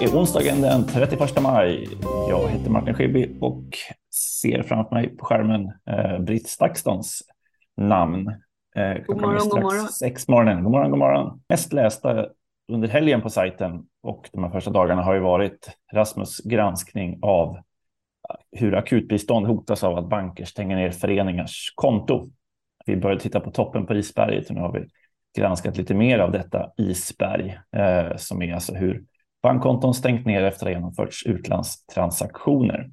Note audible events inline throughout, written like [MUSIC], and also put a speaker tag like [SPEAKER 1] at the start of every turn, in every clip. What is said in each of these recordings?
[SPEAKER 1] Det är onsdagen den 31 maj. Jag heter Martin Schibbye och ser framför mig på skärmen eh, Britt Stakston's namn.
[SPEAKER 2] Eh, god morgon, god morgon.
[SPEAKER 1] Sex morgonen. God morgon, god morgon. Mest lästa under helgen på sajten och de här första dagarna har ju varit Rasmus granskning av hur akutbistånd hotas av att banker stänger ner föreningars konto. Vi började titta på toppen på isberget och nu har vi granskat lite mer av detta isberg eh, som är alltså hur bankkonton stängt ner efter att ha genomförts utlandstransaktioner.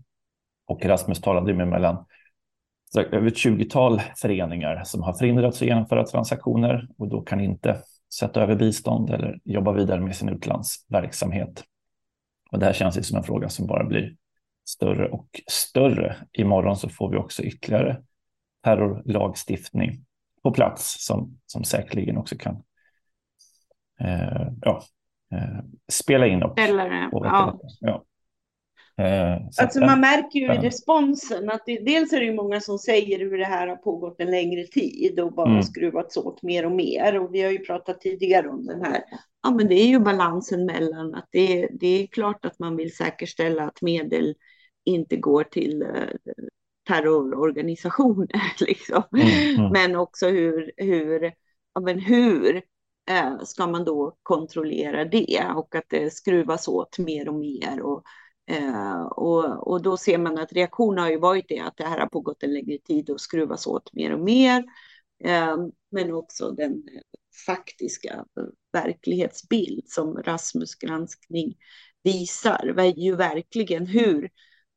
[SPEAKER 1] Och Rasmus talade med mellan över ett 20-tal föreningar som har förhindrats att genomföra transaktioner och då kan inte sätta över bistånd eller jobba vidare med sin utlandsverksamhet. Och det här känns ju som en fråga som bara blir större och större. Imorgon så får vi också ytterligare terrorlagstiftning på plats som, som säkerligen också kan eh, ja, eh, spela in och
[SPEAKER 2] Eller, ja. ja. Eh, alltså man märker ju i responsen att det, dels är det ju många som säger hur det här har pågått en längre tid och bara mm. skruvats åt mer och mer. Och vi har ju pratat tidigare om den här. Ja, men det är ju balansen mellan att det, det är klart att man vill säkerställa att medel inte går till eh, terrororganisationer, [LAUGHS] liksom. Mm, mm. men också hur, hur, ja, men hur eh, ska man då kontrollera det och att det skruvas åt mer och mer. Och, eh, och, och då ser man att reaktionen har ju varit det att det här har pågått en längre tid och skruvas åt mer och mer. Eh, men också den faktiska verklighetsbild som Rasmus granskning visar, ju verkligen hur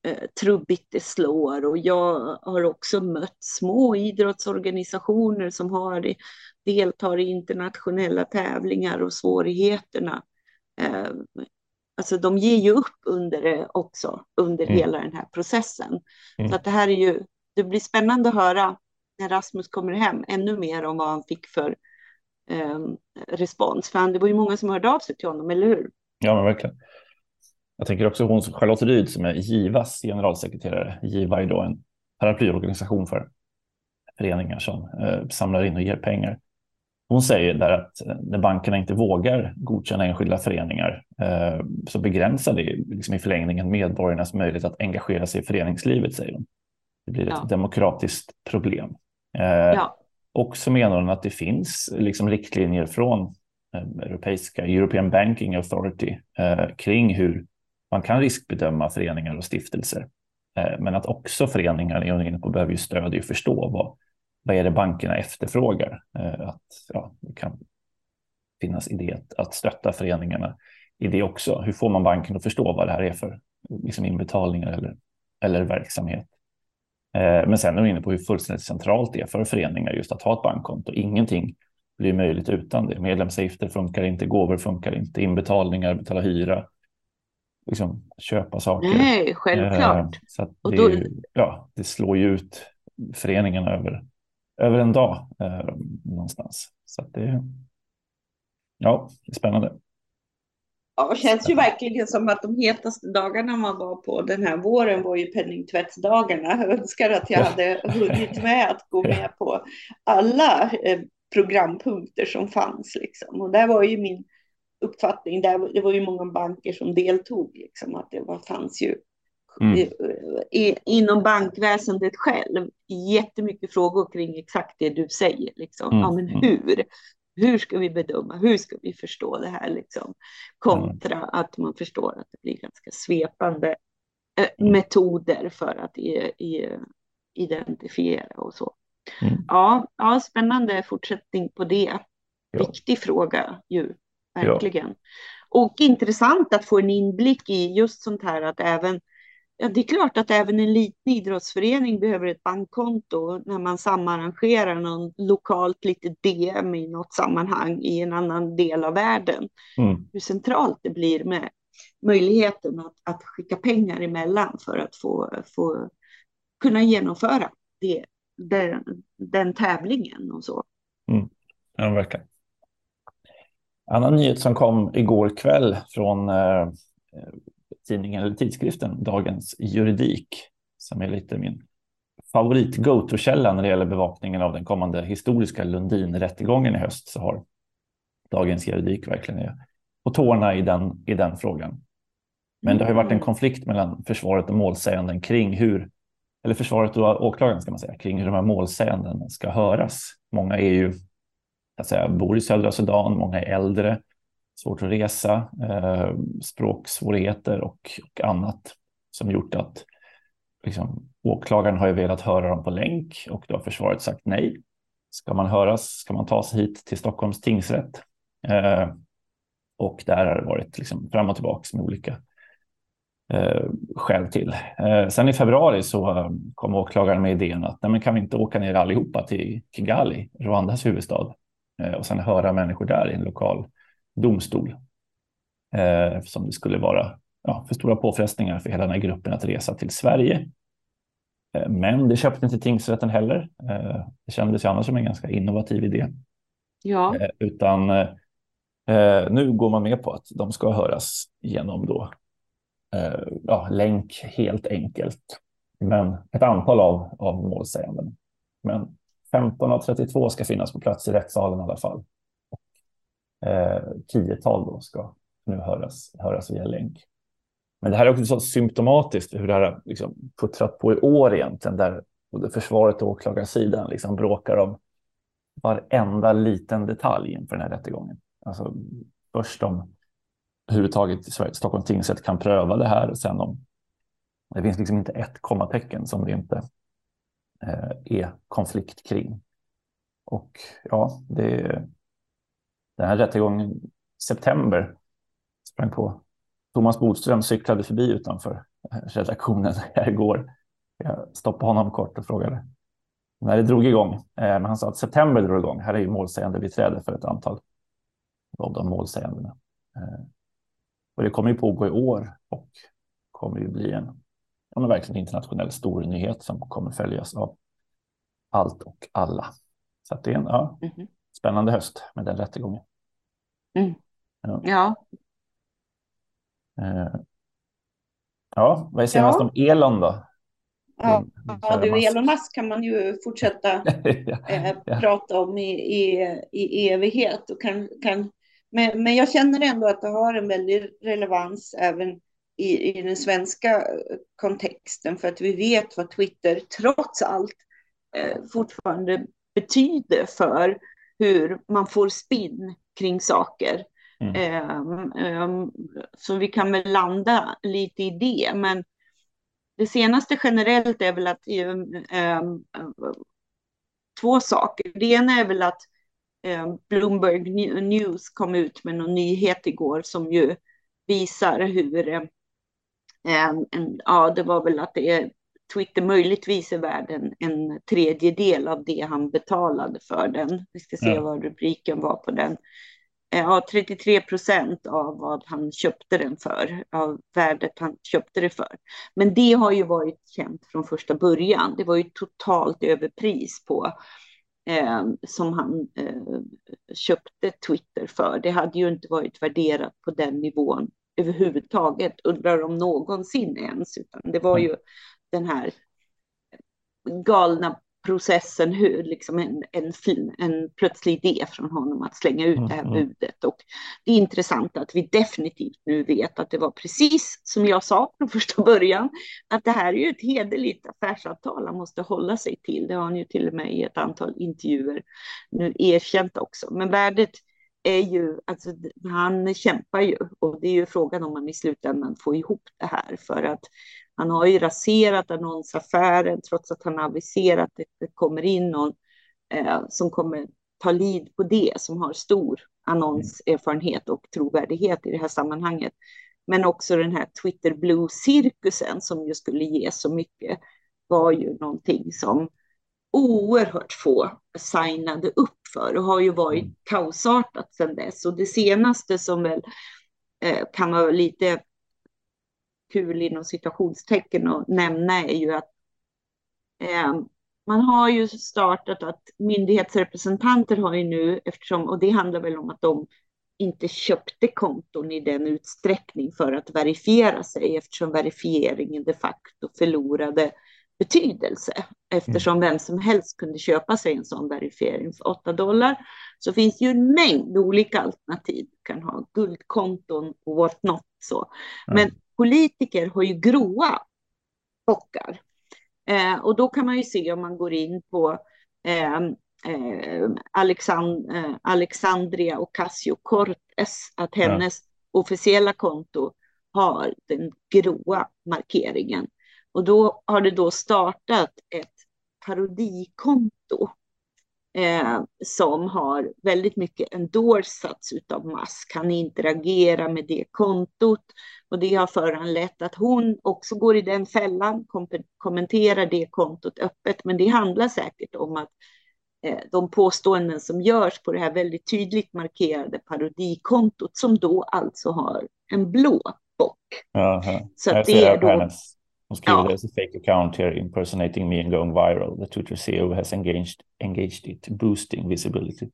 [SPEAKER 2] eh, trubbigt det slår. Och jag har också mött små idrottsorganisationer som har, deltar i internationella tävlingar och svårigheterna. Eh, alltså de ger ju upp under det också, under mm. hela den här processen. Mm. Så att det här är ju, det blir spännande att höra när Rasmus kommer hem ännu mer om vad han fick för eh, respons. För det var ju många som hörde av sig till honom, eller hur?
[SPEAKER 1] Ja, men verkligen. Jag tänker också hon Charlotte Ryd som är Givas generalsekreterare. Giva är då en paraplyorganisation för föreningar som eh, samlar in och ger pengar. Hon säger där att eh, när bankerna inte vågar godkänna enskilda föreningar eh, så begränsar det liksom i förlängningen medborgarnas möjlighet att engagera sig i föreningslivet, säger hon. Det blir ett ja. demokratiskt problem. Eh, ja. Och så menar hon att det finns liksom riktlinjer från eh, Europeiska European Banking Authority kring hur man kan riskbedöma föreningar och stiftelser. Men att också föreningar behöver ju stöd i att förstå vad, vad är det bankerna efterfrågar. Eh, att, ja, det kan finnas idé att stötta föreningarna i det också. Hur får man banken att förstå vad det här är för liksom inbetalningar eller, eller verksamhet? Eh, men sen är vi inne på hur fullständigt centralt det är för föreningar just att ha ett bankkonto. Ingenting blir möjligt utan det. Medlemsavgifter funkar inte, gåvor funkar inte, inbetalningar, betala hyra, liksom, köpa saker.
[SPEAKER 2] Nej, självklart.
[SPEAKER 1] Eh, så det, då... ja, det slår ju ut föreningen över, över en dag eh, någonstans. Så det, ja, det är spännande.
[SPEAKER 2] Ja, det känns ju verkligen som att de hetaste dagarna man var på den här våren var ju penningtvättsdagarna. Jag önskar att jag hade hunnit med att gå med på alla eh, programpunkter som fanns. Liksom. Och där var ju min uppfattning. Där, det var ju många banker som deltog, liksom, att det var, fanns ju mm. i, i, inom bankväsendet själv jättemycket frågor kring exakt det du säger. Liksom. Mm. Ja, men mm. hur? Hur ska vi bedöma? Hur ska vi förstå det här? Liksom? Kontra mm. att man förstår att det blir ganska svepande eh, mm. metoder för att i, i, identifiera och så. Mm. Ja, ja, spännande fortsättning på det. Ja. Viktig fråga ju verkligen. Ja. Och intressant att få en inblick i just sånt här att även Ja, det är klart att även en liten idrottsförening behöver ett bankkonto när man samarrangerar någon lokalt lite DM i något sammanhang i en annan del av världen. Mm. Hur centralt det blir med möjligheten att, att skicka pengar emellan för att få, få kunna genomföra det, den, den tävlingen och så.
[SPEAKER 1] Mm. Ja, verkligen annan nyhet som kom igår kväll från eh, tidningen eller tidskriften Dagens Juridik som är lite min favorit go-to-källa när det gäller bevakningen av den kommande historiska Lundin-rättegången i höst så har Dagens Juridik verkligen är på tårna i den, i den frågan. Men det har ju varit en mm. konflikt mellan försvaret och målsäganden kring hur, eller försvaret och åklagaren ska man säga, kring hur de här målsäganden ska höras. Många är ju, att säga, bor i södra Sudan, många är äldre, svårt att resa, eh, språksvårigheter och, och annat som gjort att liksom, åklagaren har ju velat höra dem på länk och då har försvaret sagt nej. Ska man höras, ska man ta sig hit till Stockholms tingsrätt? Eh, och där har det varit liksom fram och tillbaka med olika eh, skäl till. Eh, sen i februari så eh, kom åklagaren med idén att nej, men kan vi inte åka ner allihopa till Kigali, Rwandas huvudstad, eh, och sen höra människor där i en lokal domstol. Eh, eftersom det skulle vara ja, för stora påfrestningar för hela den här gruppen att resa till Sverige. Eh, men det köpte inte tingsrätten heller. Eh, det kändes ju annars som en ganska innovativ idé.
[SPEAKER 2] Ja.
[SPEAKER 1] Utan nu går man med på att de ska höras genom då, ja, länk helt enkelt. Men ett antal av, av målsäganden. Men 15 av 32 ska finnas på plats i rättssalen i alla fall. Eh, tiotal då ska nu höras, höras via länk. Men det här är också så symptomatiskt hur det här har liksom puttrat på i år egentligen, där både försvaret och åklagarsidan liksom bråkar om varenda liten detalj inför den här rättegången. Alltså först om överhuvudtaget Stockholms tingsrätt kan pröva det här, och sen om det finns liksom inte ett kommatecken som det inte eh, är konflikt kring. Och ja, det, den här rättegången september sprang på Thomas Bodström cyklade förbi utanför redaktionen [LAUGHS] här igår. Jag stoppade honom kort och frågade när det drog igång. Eh, men han sa att september drog igång. Här är ju målsägande beträde för ett antal av de målsägandena. Eh, och det kommer ju pågå i år och kommer ju bli en, en verkligen internationell stor nyhet som kommer följas av allt och alla. Så det är en ja, mm -hmm. spännande höst med den rättegången.
[SPEAKER 2] Mm. Ja. ja.
[SPEAKER 1] Eh, ja, vad senast ja. om Elon då?
[SPEAKER 2] Ja, ja du, Elon Musk kan man ju fortsätta [LAUGHS] ja, eh, ja. prata om i, i, i evighet. Och kan, kan, men, men jag känner ändå att det har en väldig relevans även i, i den svenska kontexten för att vi vet vad Twitter trots allt eh, fortfarande betyder för hur man får spinn kring saker. Mm. Um, så vi kan väl landa lite i det. Men det senaste generellt är väl att um, två saker. Det ena är väl att Bloomberg News kom ut med någon nyhet igår som ju visar hur en, ja, det var väl att det är Twitter möjligtvis är värd en, en tredjedel av det han betalade för den. Vi ska se ja. vad rubriken var på den. Eh, ja, 33 procent av vad han köpte den för, av värdet han köpte det för. Men det har ju varit känt från första början. Det var ju totalt överpris på eh, som han eh, köpte Twitter för. Det hade ju inte varit värderat på den nivån överhuvudtaget, undrar om någonsin ens, utan det var ju den här galna processen, hur liksom en, en, fin, en plötslig idé från honom att slänga ut det här mm, mm. budet. Och det är intressant att vi definitivt nu vet att det var precis som jag sa från första början, att det här är ju ett hederligt affärsavtal han måste hålla sig till. Det har han ju till och med i ett antal intervjuer nu erkänt också. Men värdet är ju, alltså han kämpar ju och det är ju frågan om man i slutändan får ihop det här för att han har ju raserat annonsaffären trots att han aviserat att det kommer in någon eh, som kommer ta lid på det, som har stor annonserfarenhet och trovärdighet i det här sammanhanget. Men också den här Twitter Blue-cirkusen som ju skulle ge så mycket var ju någonting som oerhört få signade upp för och har ju varit mm. kaosartat sedan dess. Och det senaste som väl eh, kan vara lite kul inom situationstecken att nämna är ju att eh, man har ju startat att myndighetsrepresentanter har ju nu, eftersom, och det handlar väl om att de inte köpte konton i den utsträckning för att verifiera sig eftersom verifieringen de facto förlorade betydelse. Eftersom mm. vem som helst kunde köpa sig en sån verifiering för 8 dollar så finns det ju en mängd olika alternativ. Du kan ha guldkonton och what not. Så. Men politiker har ju gråa bockar. Eh, och då kan man ju se om man går in på eh, eh, Alexand eh, Alexandria Ocasio-Cortez att hennes ja. officiella konto har den gråa markeringen. Och då har det då startat ett parodikonto eh, som har väldigt mycket endorsats av Musk. Han interagerar med det kontot och det har föranlett att hon också går i den fällan, kom kommenterar det kontot öppet. Men det handlar säkert om att eh, de påståenden som görs på det här väldigt tydligt markerade parodikontot som då alltså har en blå bock.
[SPEAKER 1] Aha. Så det är då... Hon skriver ja. there's a fake account here impersonating me and going viral. The Twitter CEO has engaged, engaged it, boosting visibility.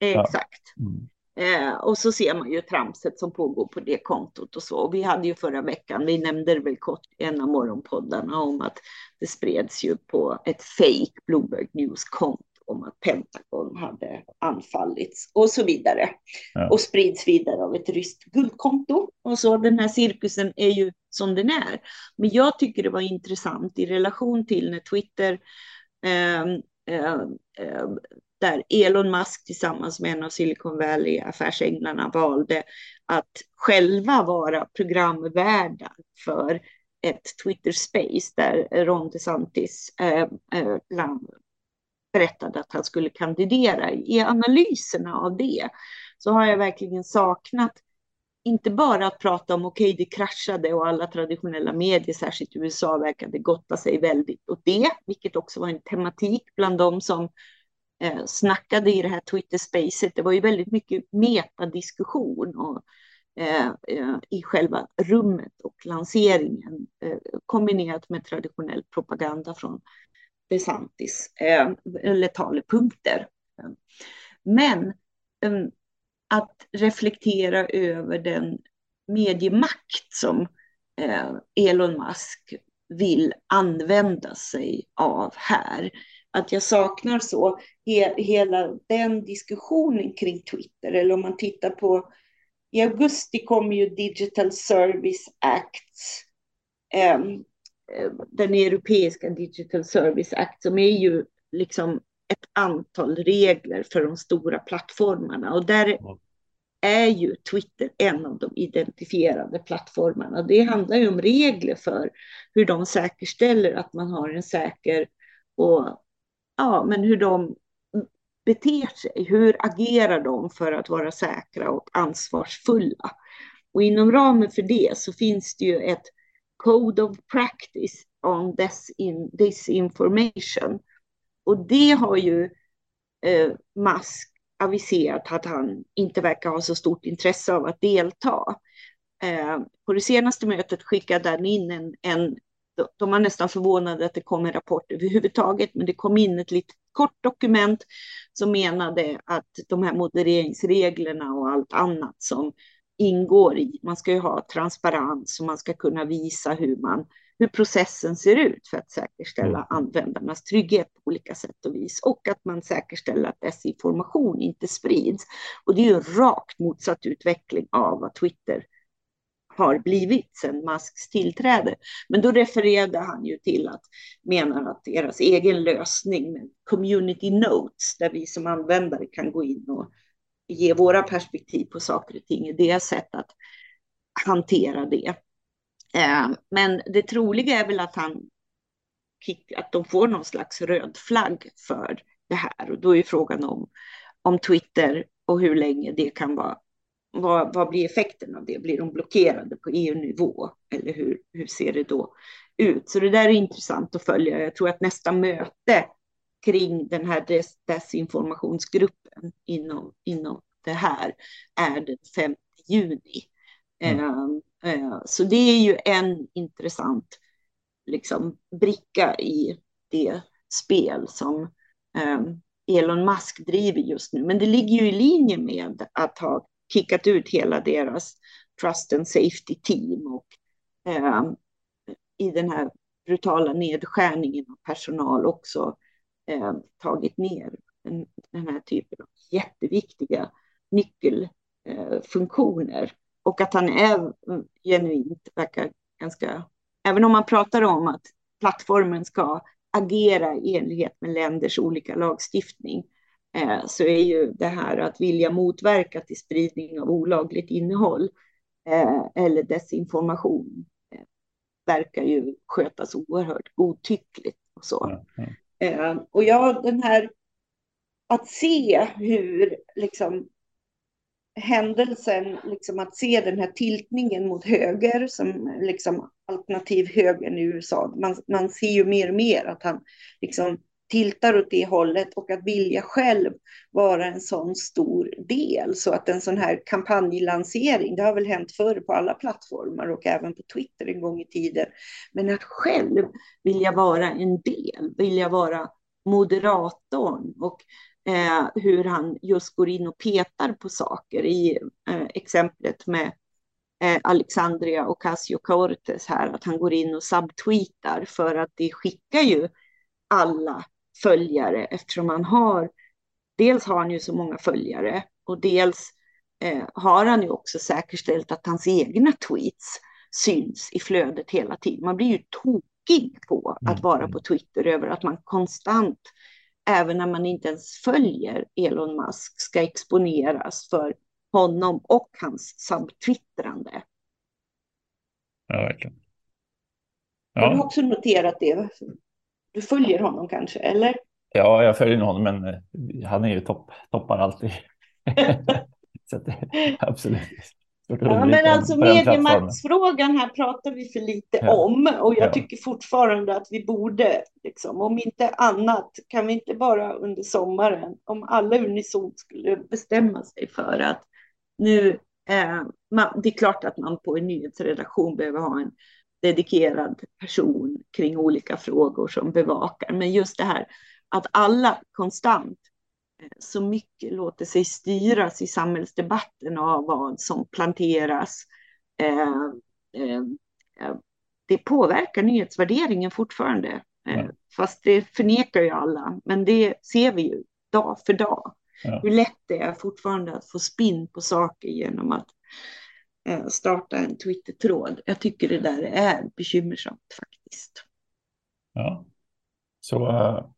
[SPEAKER 2] Exakt. Ja. Mm. Eh, och så ser man ju tramset som pågår på det kontot och så. Och vi hade ju förra veckan, vi nämnde det väl kort i en av morgonpoddarna om att det spreds ju på ett fake Bloomberg News-konto om att Pentagon hade anfallits och så vidare. Ja. Och sprids vidare av ett ryskt guldkonto. Och så den här cirkusen är ju som den är. Men jag tycker det var intressant i relation till när Twitter eh, eh, eh, där Elon Musk tillsammans med en av Silicon Valley-affärsänglarna valde att själva vara programvärdar för ett Twitter Space där Ron DeSantis eh, eh, berättade att han skulle kandidera. I analyserna av det så har jag verkligen saknat inte bara att prata om okej, okay, det kraschade och alla traditionella medier, särskilt i USA, verkade gotta sig väldigt åt det, vilket också var en tematik bland de som eh, snackade i det här Twitter-spacet. Det var ju väldigt mycket metadiskussion och, eh, eh, i själva rummet och lanseringen eh, kombinerat med traditionell propaganda från DeSantis, eh, eller talepunkter. Men eh, att reflektera över den mediemakt som eh, Elon Musk vill använda sig av här. Att jag saknar så he hela den diskussionen kring Twitter. Eller om man tittar på i augusti kommer ju Digital Service Acts. Eh, Eh, den europeiska Digital Service Act som är ju liksom ett antal regler för de stora plattformarna och där är ju Twitter en av de identifierade plattformarna. Det handlar ju om regler för hur de säkerställer att man har en säker och ja, men hur de beter sig. Hur agerar de för att vara säkra och ansvarsfulla? Och inom ramen för det så finns det ju ett Code of Practice on Disinformation. Och det har ju eh, Musk aviserat att han inte verkar ha så stort intresse av att delta. Eh, på det senaste mötet skickade han in en, en de var nästan förvånade att det kom en rapport överhuvudtaget, men det kom in ett litet kort dokument som menade att de här modereringsreglerna och allt annat som ingår i. Man ska ju ha transparens och man ska kunna visa hur, man, hur processen ser ut för att säkerställa mm. användarnas trygghet på olika sätt och vis och att man säkerställer att desinformation inte sprids. Och det är ju rakt motsatt utveckling av vad Twitter har blivit sedan Musks tillträde. Men då refererade han ju till att menar att deras egen lösning med community notes där vi som användare kan gå in och ge våra perspektiv på saker och ting, deras sätt att hantera det. Eh, men det troliga är väl att han att de får någon slags röd flagg för det här och då är frågan om, om Twitter och hur länge det kan vara. Vad, vad blir effekten av det? Blir de blockerade på EU-nivå eller hur, hur ser det då ut? Så det där är intressant att följa. Jag tror att nästa möte kring den här des desinformationsgruppen inom, inom det här är den 5 juni. Mm. Uh, uh, så det är ju en intressant liksom, bricka i det spel som um, Elon Musk driver just nu. Men det ligger ju i linje med att ha kickat ut hela deras Trust and Safety Team och um, i den här brutala nedskärningen av personal också eh, tagit ner den, den, här typen av jätteviktiga nyckelfunktioner. Och att han är genuint verkar ganska, även om man pratar om att plattformen ska agera i enlighet med länders olika lagstiftning, eh, så är ju det här att vilja motverka till spridning av olagligt innehåll eh, eller desinformation eh, verkar ju skötas oerhört godtyckligt och så. Eh, och ja, den här att se hur liksom händelsen, liksom att se den här tiltningen mot höger som liksom alternativ högern i USA. Man, man ser ju mer och mer att han liksom tiltar åt det hållet och att vilja själv vara en sån stor del. Så att en sån här kampanjlansering, det har väl hänt förr på alla plattformar och även på Twitter en gång i tiden. Men att själv vilja vara en del, vilja vara moderatorn och eh, hur han just går in och petar på saker i eh, exemplet med eh, Alexandria och Casio Cortes här, att han går in och subtweetar för att det skickar ju alla följare eftersom han har, dels har han ju så många följare och dels eh, har han ju också säkerställt att hans egna tweets syns i flödet hela tiden. Man blir ju tokig på att mm. vara på Twitter över att man konstant även när man inte ens följer Elon Musk, ska exponeras för honom och hans subtwittrande.
[SPEAKER 1] Ja, verkligen.
[SPEAKER 2] Ja. Har du också noterat det? Du följer honom kanske, eller?
[SPEAKER 1] Ja, jag följer honom, men eh, han är ju topp, toppar alltid. [LAUGHS] [LAUGHS] Så det, absolut.
[SPEAKER 2] Ja, men alltså mediemaktsfrågan här pratar vi för lite ja. om och jag ja. tycker fortfarande att vi borde, liksom, om inte annat, kan vi inte bara under sommaren, om alla unisont skulle bestämma sig för att nu, eh, man, det är klart att man på en nyhetsredaktion behöver ha en dedikerad person kring olika frågor som bevakar, men just det här att alla konstant så mycket låter sig styras i samhällsdebatten av vad som planteras. Eh, eh, eh det påverkar nyhetsvärderingen fortfarande, ja. fast det förnekar ju alla. Men det ser vi ju dag för dag. Ja. Hur lätt det är fortfarande att få spinn på saker genom att starta en Twitter-tråd. Jag tycker det där är bekymmersamt faktiskt.
[SPEAKER 1] Ja, så uh,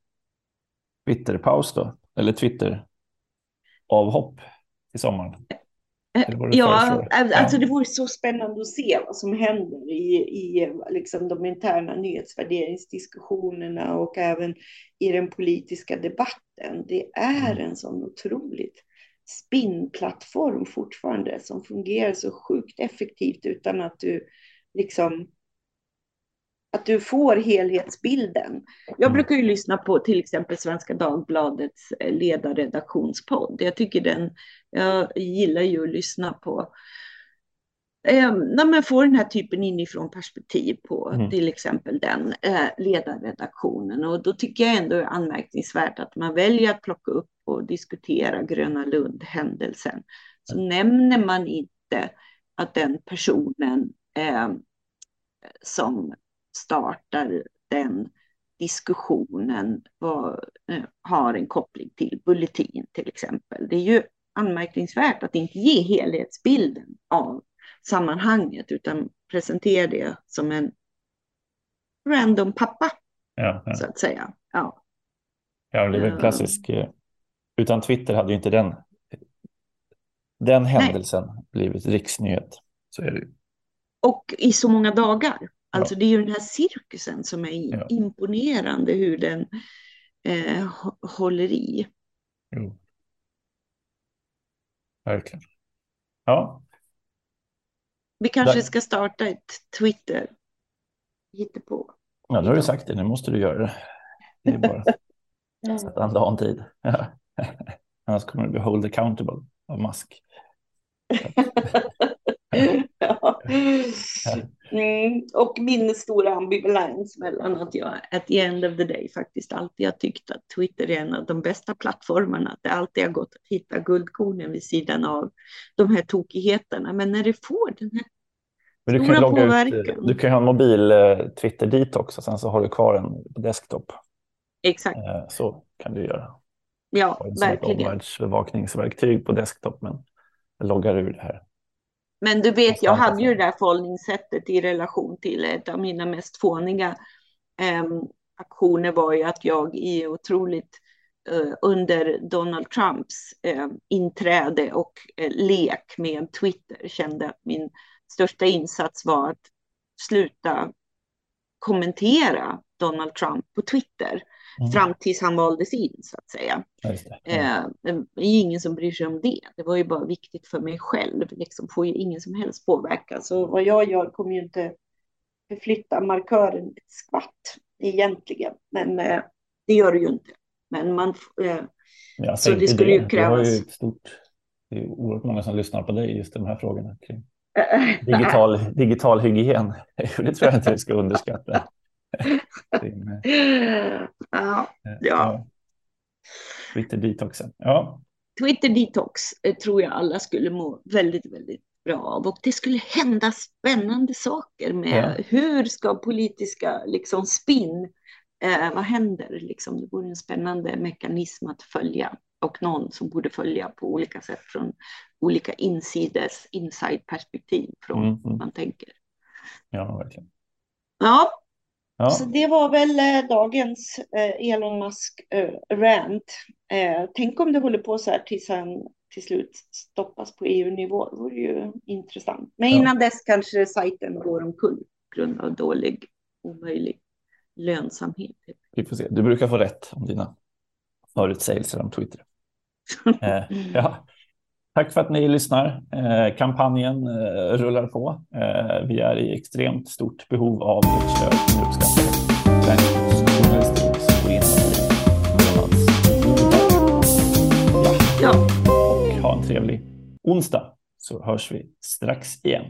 [SPEAKER 1] Twitterpaus då? Eller Twitter-avhopp i sommar?
[SPEAKER 2] Ja, alltså det vore så spännande att se vad som händer i, i liksom de interna nyhetsvärderingsdiskussionerna och även i den politiska debatten. Det är mm. en sån otroligt spinnplattform fortfarande som fungerar så sjukt effektivt utan att du liksom att du får helhetsbilden. Jag mm. brukar ju lyssna på till exempel Svenska Dagbladets eh, ledarredaktionspodd. Jag tycker den, jag gillar ju att lyssna på eh, när man får den här typen inifrån perspektiv på mm. till exempel den eh, ledarredaktionen. Och då tycker jag ändå är anmärkningsvärt att man väljer att plocka upp och diskutera Gröna Lund-händelsen. Så mm. nämner man inte att den personen eh, som startar den diskussionen vad, eh, har en koppling till Bulletin till exempel. Det är ju anmärkningsvärt att inte ge helhetsbilden av sammanhanget utan presentera det som en random pappa, ja, ja. så att säga. Ja,
[SPEAKER 1] ja det är väl klassisk. Uh, utan Twitter hade ju inte den, den händelsen nej. blivit riksnyhet. Så är det.
[SPEAKER 2] Och i så många dagar. Alltså det är ju den här cirkusen som är ja. imponerande hur den eh, håller i. Jo.
[SPEAKER 1] Verkligen. Ja.
[SPEAKER 2] Vi kanske Där. ska starta ett Twitter. på.
[SPEAKER 1] Ja, nu har du sagt det. Nu måste du göra det. Det är bara [LAUGHS] att sätta en dag tid. [LAUGHS] Annars kommer du bli hold accountable av Musk. [LAUGHS]
[SPEAKER 2] ja. Mm, och min stora ambivalens mellan att jag at the end of the day faktiskt alltid har tyckt att Twitter är en av de bästa plattformarna, att det alltid har gått att hitta guldkornen vid sidan av de här tokigheterna. Men när det får den här
[SPEAKER 1] men du kan logga ut, du kan ha en mobil eh, Twitter dit också, sen så har du kvar den på desktop.
[SPEAKER 2] Exakt.
[SPEAKER 1] Eh, så kan du göra.
[SPEAKER 2] Ja, verkligen.
[SPEAKER 1] Omvärldsbevakningsverktyg på desktop, men jag loggar ur det här
[SPEAKER 2] Men du vet, jag hade ju det där förhållningssättet i relation till ett av mina mest fåniga eh, aktioner var ju att jag är otroligt eh, under Donald Trumps eh, inträde och eh, lek med Twitter kände att min största insats var att sluta kommentera Donald Trump på Twitter mm. fram tills han valdes in så att säga. Det. Mm. det är ingen som bryr sig om det. Det var ju bara viktigt för mig själv. Liksom får ju ingen som helst påverka. Så vad jag gör kommer ju inte förflytta markören ett skvatt egentligen. Men eh, det gör det ju inte. Men man...
[SPEAKER 1] Eh, så det skulle det. ju krävas. Det, stort, det är oerhört många som lyssnar på dig just de här frågorna. Kring [LAUGHS] digital, digital hygien. [LAUGHS] Det tror jag inte vi ska underskatta.
[SPEAKER 2] Din, [LAUGHS] ja, ja.
[SPEAKER 1] Twitter detoxen. Ja.
[SPEAKER 2] Twitter detox eh, tror jag alla skulle må väldigt, väldigt bra av och det skulle hända spännande saker med ja. hur ska politiska liksom spin, eh, vad händer liksom? Det vore en spännande mekanism att följa och någon som borde följa på olika sätt från olika insides, inside-perspektiv från mm, mm. man tänker.
[SPEAKER 1] Ja, verkligen.
[SPEAKER 2] Ja, ja. så det var väl eh, dagens eh, Elon Musk-rant. Eh, tänk om det håller på så här tills han till slut stoppas på EU-nivå. Det vore ju intressant. Men innan ja. dess kanske sajten går omkull på grund av dålig, omöjlig lönsamhet.
[SPEAKER 1] Vi får se. Du brukar få rätt om dina förutsägelser om Twitter. [LAUGHS] eh, ja. Tack för att ni lyssnar. Eh, kampanjen eh, rullar på. Eh, vi är i extremt stort behov av ert stöd. Ni uppskattar Ja. Och ha en trevlig onsdag så hörs vi strax igen.